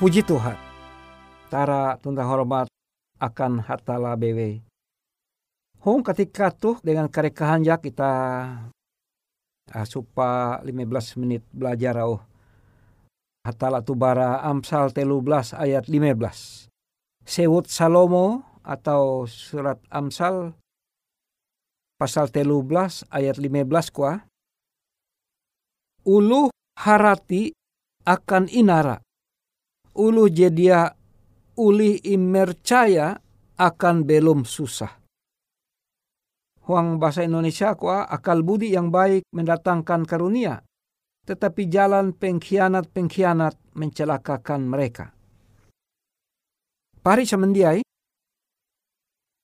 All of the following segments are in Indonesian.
Puji Tuhan. Tara tunda hormat akan hatala bewe. Hong ketika tuh dengan karekahan ya kita uh, supa 15 menit belajar oh. Hatala bara Amsal belas ayat 15. Sewut Salomo atau surat Amsal pasal belas ayat 15 kuah. Ulu harati akan inara. Ulu jedia uli imercaya akan belum susah Huang bahasa Indonesia kuah akal budi yang baik mendatangkan karunia. Tetapi jalan pengkhianat-pengkhianat mencelakakan mereka. Pari semendiai,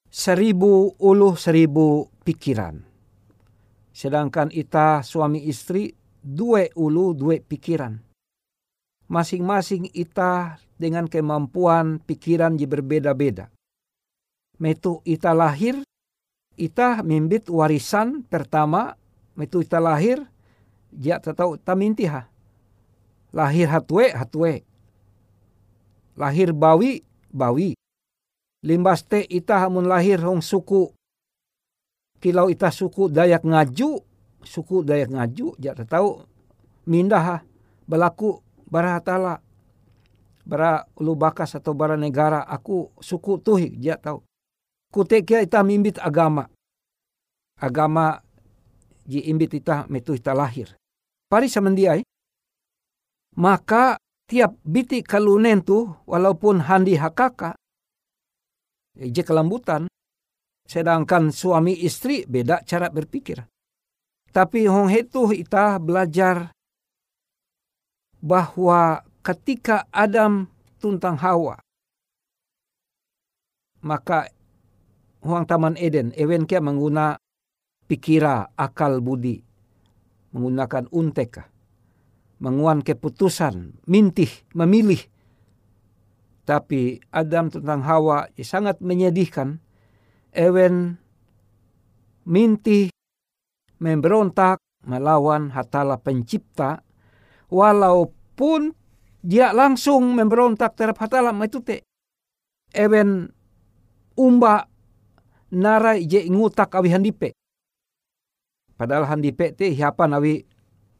seribu uluh seribu pikiran. Sedangkan ita suami istri dua ulu dua pikiran. Masing-masing ita dengan kemampuan pikiran yang berbeda-beda. Metu ita lahir ita mimbit warisan pertama. Metu ita lahir dia tahu tamintiha lahir hatwe hatwe. Lahir bawi bawi. Limbas te ita hamun lahir hong suku. Kilau ita suku dayak ngaju suku dayak ngaju dia tahu mindah belaku barahatala bara ulu bakas atau bara negara aku suku tuhi dia tahu kutekia ita mimbit agama. Agama ji imbit ita metu ita lahir. Pari semendiai, maka tiap biti kalunen tu walaupun handi hakaka, je kelambutan, sedangkan suami istri beda cara berpikir. Tapi hong itu ita belajar bahwa ketika Adam tuntang Hawa, maka huang taman Eden, ewen kia mengguna pikira akal budi, menggunakan unteka, menguan keputusan, mintih, memilih. Tapi Adam tentang Hawa sangat menyedihkan. Ewen mintih memberontak melawan hatala pencipta walaupun dia langsung memberontak terhadap hatala itu te ewen umba narai je ngutak awi handipe. Padahal handipe te hiapan awi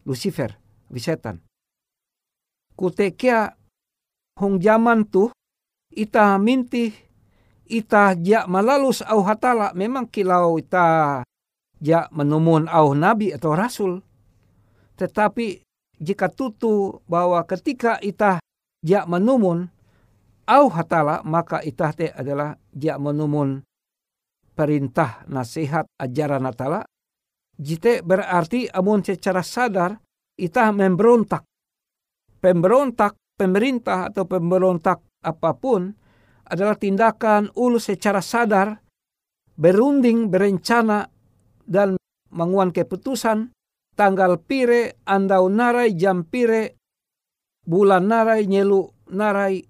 Lucifer, awi setan. Kutekia hong zaman tu ita minti ita ja malalus au hatala memang kilau ita ja menumun au nabi atau rasul. Tetapi jika tutu bahwa ketika ita ja menumun au hatala maka ita te adalah ja menumun perintah nasihat ajaran natala jite berarti amun secara sadar ita memberontak. Pemberontak pemerintah atau pemberontak apa pun adalah tindakan ulu secara sadar berunding berencana dan menguan keputusan tanggal pire andau narai jam pire bulan narai nyelu narai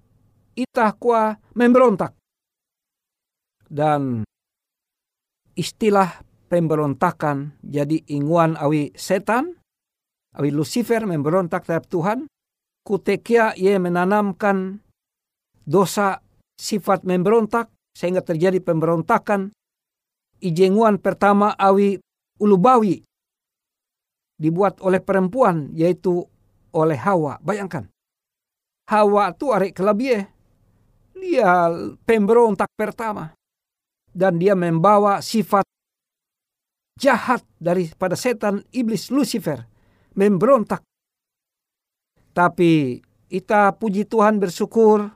itah kuah memberontak dan istilah pemberontakan jadi inguan awi setan, awi Lucifer memberontak terhadap Tuhan, kutekia ia menanamkan dosa sifat memberontak sehingga terjadi pemberontakan. Ijenguan pertama awi ulubawi dibuat oleh perempuan yaitu oleh Hawa. Bayangkan. Hawa itu arek kelabie. Dia pemberontak pertama dan dia membawa sifat jahat daripada setan iblis Lucifer memberontak. Tapi ita puji Tuhan bersyukur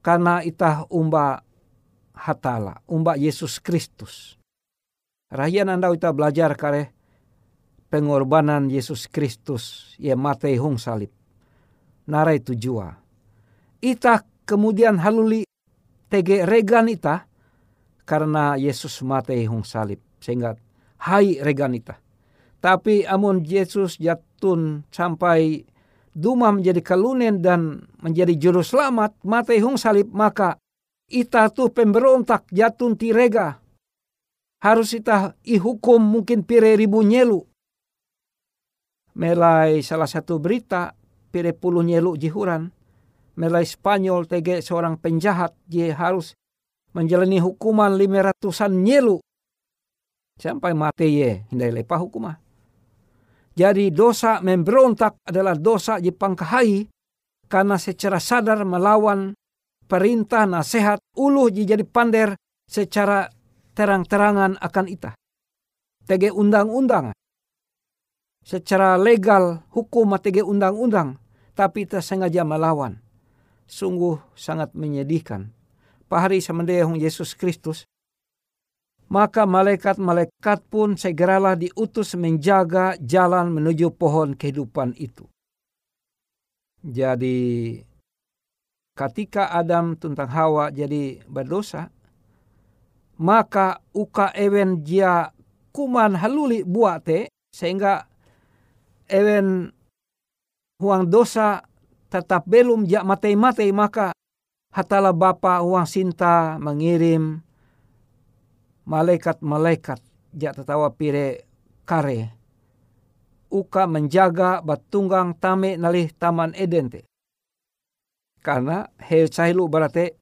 karena ita umba hatala, umba Yesus Kristus. Rahian anda ita belajar kare pengorbanan Yesus Kristus ya mate hung salib. Narai tujua. Ita kemudian haluli tege regan ita karena Yesus mati hong salib sehingga hai reganita. Tapi amun Yesus jatun sampai duma menjadi kalunen dan menjadi juru selamat mati hong salib maka ita tu pemberontak jatun tirega. Harus ita ihukum mungkin pire ribu nyelu. Melai salah satu berita pire puluh nyelu jihuran. Melai Spanyol tege seorang penjahat dia harus menjalani hukuman lima ratusan nyelu sampai mati ye hindai lepa hukuman. Jadi dosa memberontak adalah dosa Jepang kahai karena secara sadar melawan perintah nasihat uluh jadi pander secara terang-terangan akan ita. Tege undang-undang. Secara legal hukum tege undang-undang. Tapi ita sengaja melawan. Sungguh sangat menyedihkan. Pahari semendehong Yesus Kristus maka malaikat-malaikat pun segeralah diutus menjaga jalan menuju pohon kehidupan itu. Jadi ketika Adam tentang Hawa jadi berdosa, maka uka ewen dia kuman haluli buate sehingga ewen huang dosa tetap belum jak mate-mate maka hatala bapa huang sinta mengirim malaikat-malaikat jak tetawa pire kare uka menjaga batunggang tame nalih taman Eden te. Karena he cailu berarti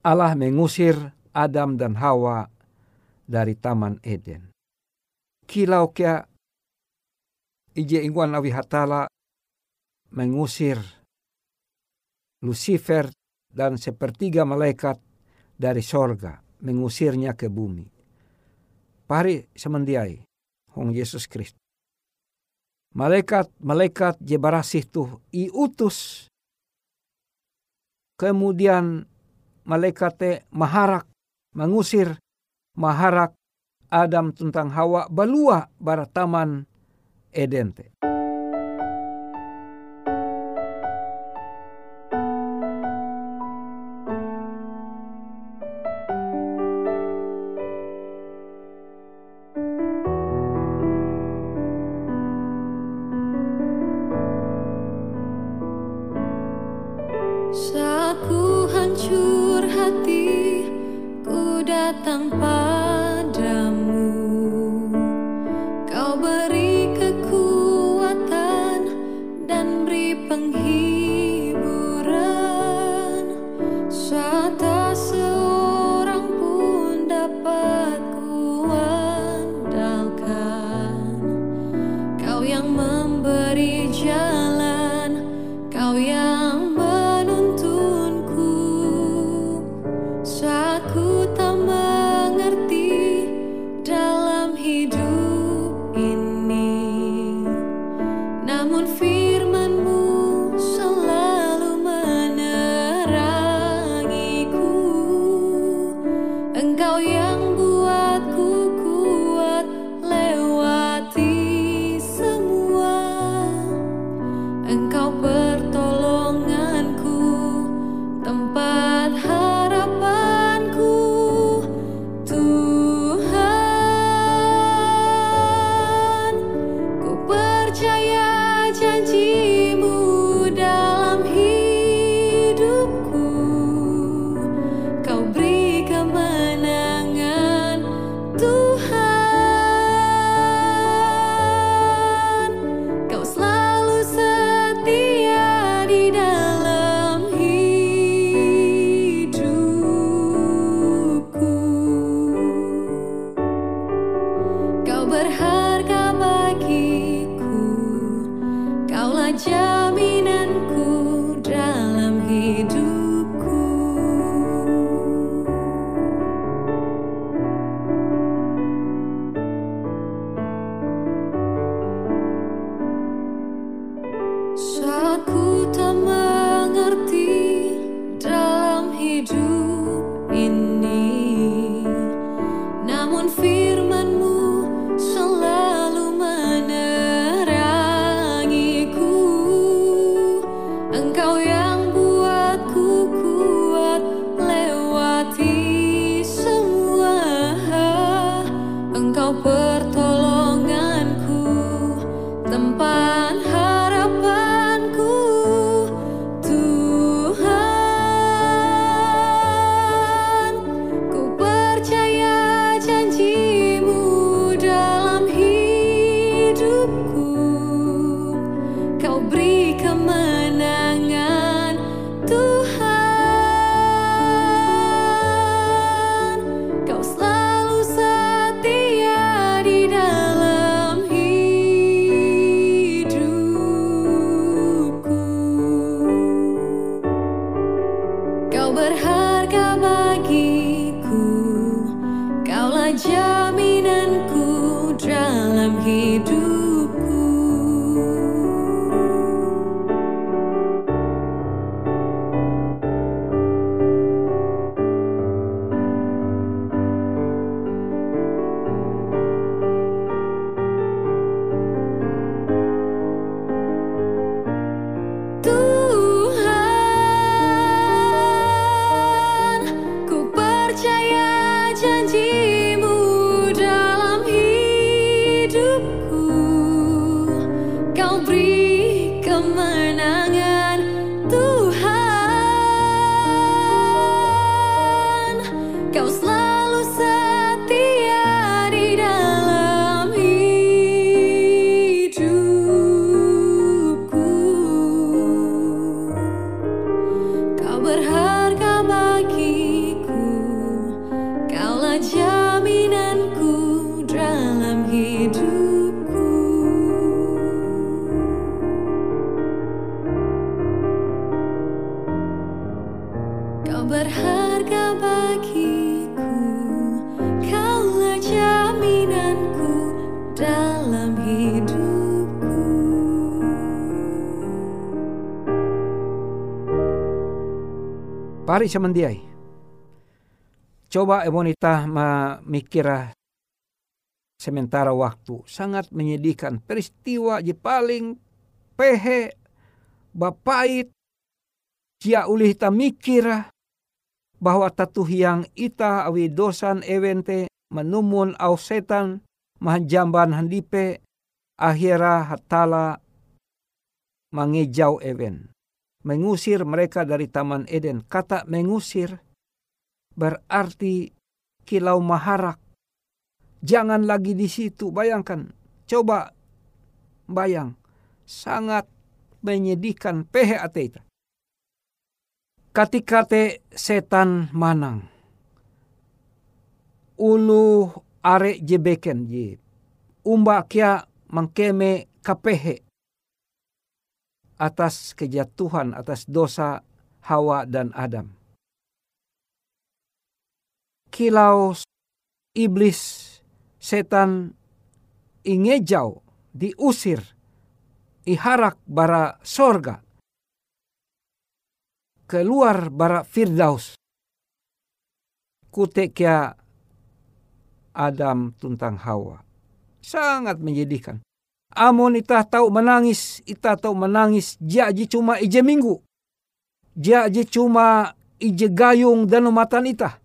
Allah mengusir Adam dan Hawa dari taman Eden. Kilau kia ije ingwan awi hatala mengusir Lucifer dan sepertiga malaikat dari sorga mengusirnya ke bumi. Pari semendiai Hong Yesus Kristus. Malaikat-malaikat jebarasih tuh iutus. Kemudian malaikat maharak mengusir maharak Adam tentang Hawa balua barataman Eden te. pertolonganku tempat Just. Pari Pari mandiay. Coba Ebonita memikirah sementara waktu. Sangat menyedihkan. Peristiwa di paling pehe bapait. Cia ulih ta mikira bahwa tatuh yang ita awi dosan ewente menumun au setan mahjamban handipe akhira hatala mengejau ewen mengusir mereka dari taman Eden kata mengusir berarti kilau maharak. Jangan lagi di situ, bayangkan. Coba bayang, sangat menyedihkan PHAT itu. Ketika te setan manang, ulu are jebeken je, umba kia mengkeme kapehe atas kejatuhan, atas dosa Hawa dan Adam. Kilau iblis setan ingejau diusir iharak bara sorga keluar bara firdaus. Kutekia Adam tuntang Hawa sangat menyedihkan. Amon ita tahu menangis, ita tahu menangis, jaji cuma ije minggu. Jaji cuma ije gayung dan matan ita.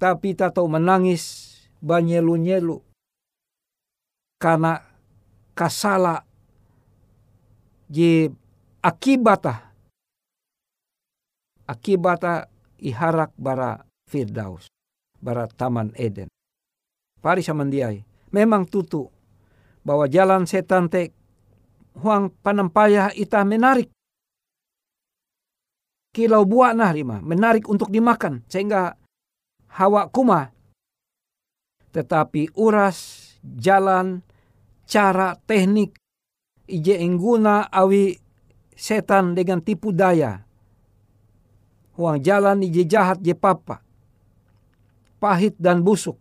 Tapi tahu menangis banyelu-nyelu. Karena kasala je akibata. Akibata iharak bara Firdaus bara Taman Eden. Pari samandiai memang tutu bahwa jalan setan te huang panampaya ita menarik. Kilau buah nah lima menarik untuk dimakan sehingga hawa kuma. Tetapi uras, jalan, cara, teknik, ije engguna awi setan dengan tipu daya. Huang jalan ije jahat je papa. Pahit dan busuk.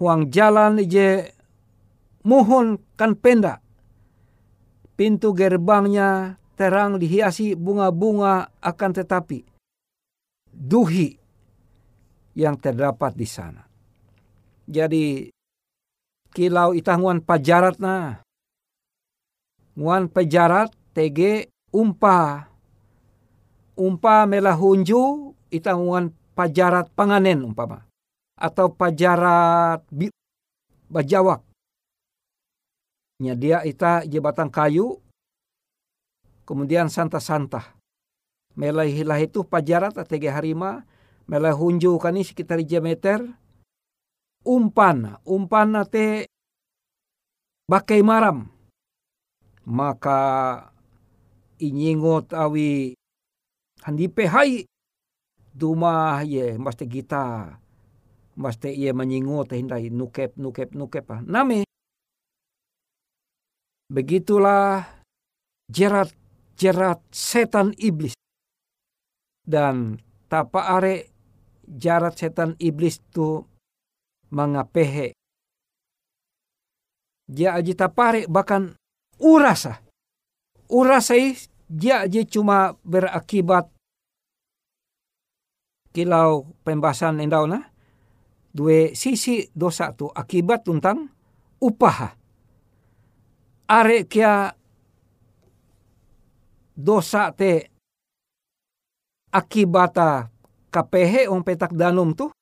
Huang jalan ije muhun kan penda. Pintu gerbangnya terang dihiasi bunga-bunga akan tetapi duhi yang terdapat di sana. Jadi kilau itanguan pajarat na. Nguan pajarat tege umpa. Umpa melahunju itanguan pajarat panganen umpama. Atau pajarat bajawak. Nya dia ita jebatan kayu. Kemudian santa-santa. Melahilah itu pajarat tege harima melahunju kani sekitar meter umpan umpan te bakai maram maka inyingot awi handipe hai duma ye mesti kita mesti ia menyingot hindai nukep nukep nukep ah name begitulah jerat jerat setan iblis dan tapa are jarat setan iblis tu mangapehe. Dia aji tapare bahkan urasa. Urasai dia aji cuma berakibat kilau pembahasan endau na. Dua sisi dosa tu akibat tentang upah. Are kia dosa te akibata kapehe ong petak danum tu?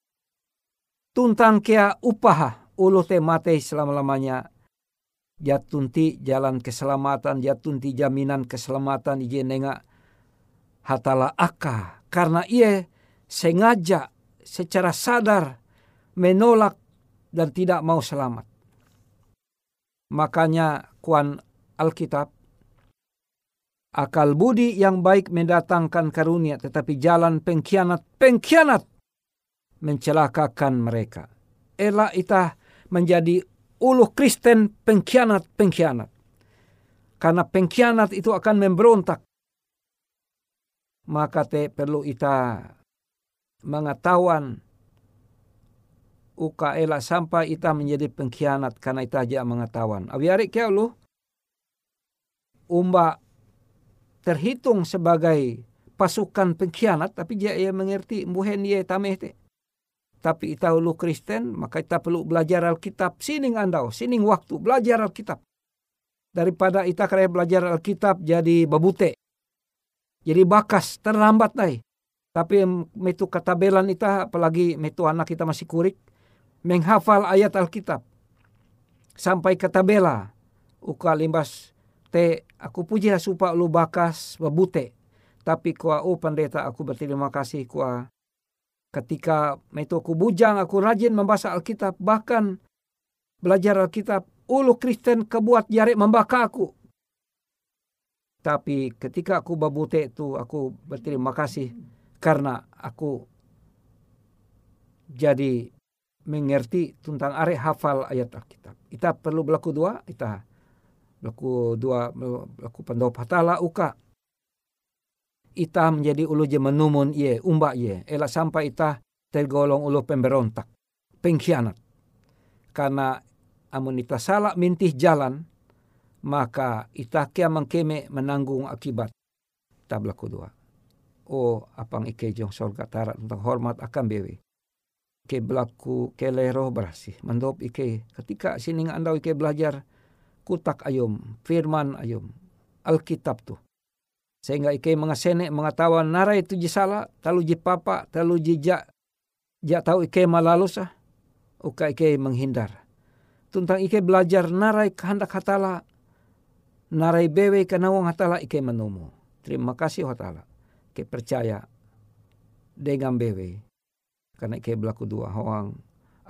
Tuntang kia upaha ulu te mate selama-lamanya. Jatunti jalan keselamatan jatunti jaminan keselamatan ije nenga hatala aka. Karena ia sengaja secara sadar menolak dan tidak mau selamat. Makanya kuan Alkitab Akal budi yang baik mendatangkan karunia, tetapi jalan pengkhianat-pengkhianat mencelakakan mereka. Ela itah menjadi ulu Kristen pengkhianat-pengkhianat. Karena pengkhianat itu akan memberontak. Maka te perlu ita mengetahuan uka ela sampai ita menjadi pengkhianat karena ita aja mengetahuan. Awiari kia lu umba terhitung sebagai pasukan pengkhianat tapi dia ia mengerti buhen ye tameh te. Tapi ita ulu Kristen maka kita perlu belajar Alkitab sining andau sining waktu belajar Alkitab. Daripada ita kaya belajar Alkitab jadi babute. Jadi bakas terlambat nai. Tapi metu katabelan ita apalagi metu anak kita masih kurik menghafal ayat Alkitab. Sampai katabela uka limbas te aku puji supa lu bakas babute tapi kuah oh pendeta aku berterima kasih kuah ketika metu aku bujang aku rajin membaca Alkitab. Bahkan belajar Alkitab ulu Kristen kebuat jari membaka aku. Tapi ketika aku babute itu aku berterima kasih karena aku jadi mengerti tentang are hafal ayat Alkitab. Kita perlu berlaku dua, kita berlaku dua berlaku pendau patala uka ita menjadi ulu je menumun ye, umba ye. Ela sampai ita tergolong ulu pemberontak, pengkhianat. Karena amun ita salah mintih jalan, maka ita kia mengkeme menanggung akibat. Ita berlaku dua. Oh, apang ike jong sorga tarat tentang hormat akan bewe. Ke berlaku ke lero berasih. Mendop ike ketika sini andau ike belajar kutak ayum, firman ayum, Alkitab tuh. Sehingga ikai mengasene mengetahuan nara itu jisala talu jipapa talu jijak jak tahu ikai malalusa uka ikai menghindar. Tuntang ikai belajar narai kehendak hatala narai bewe kenawang hatala ikai menumu. Terima kasih hatala. Ikai percaya dengan bewe karena ikai berlaku dua hoang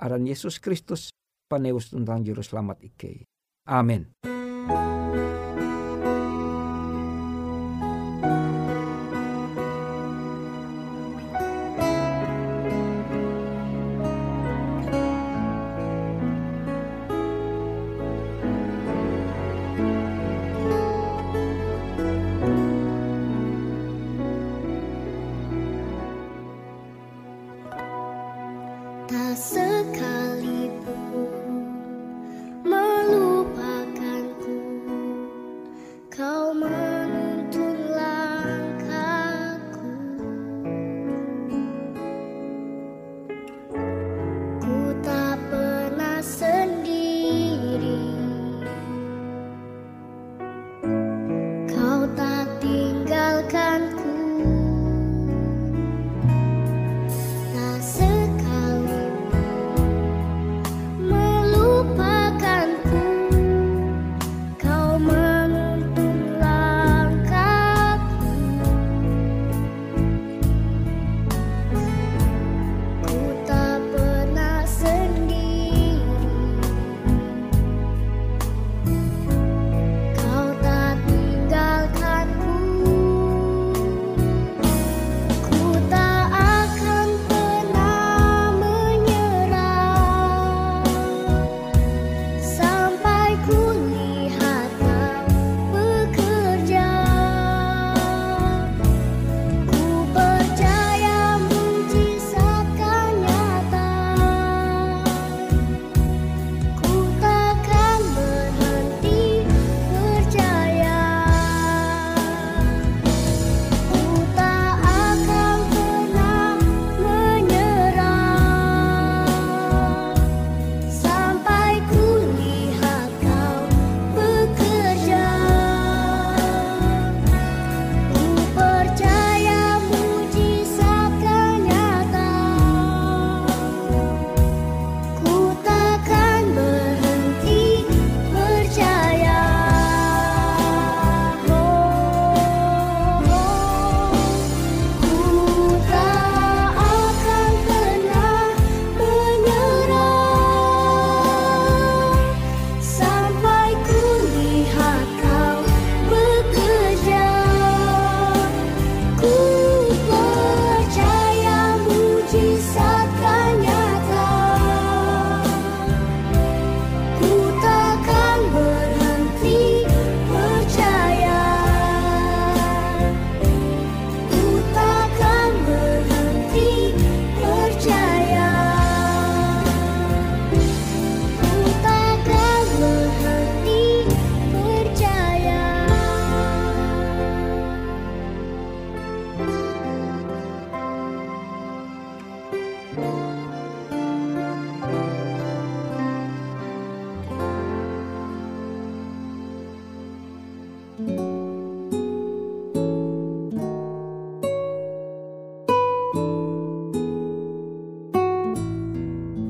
aran Yesus Kristus paneus tentang juru selamat ikai. Amin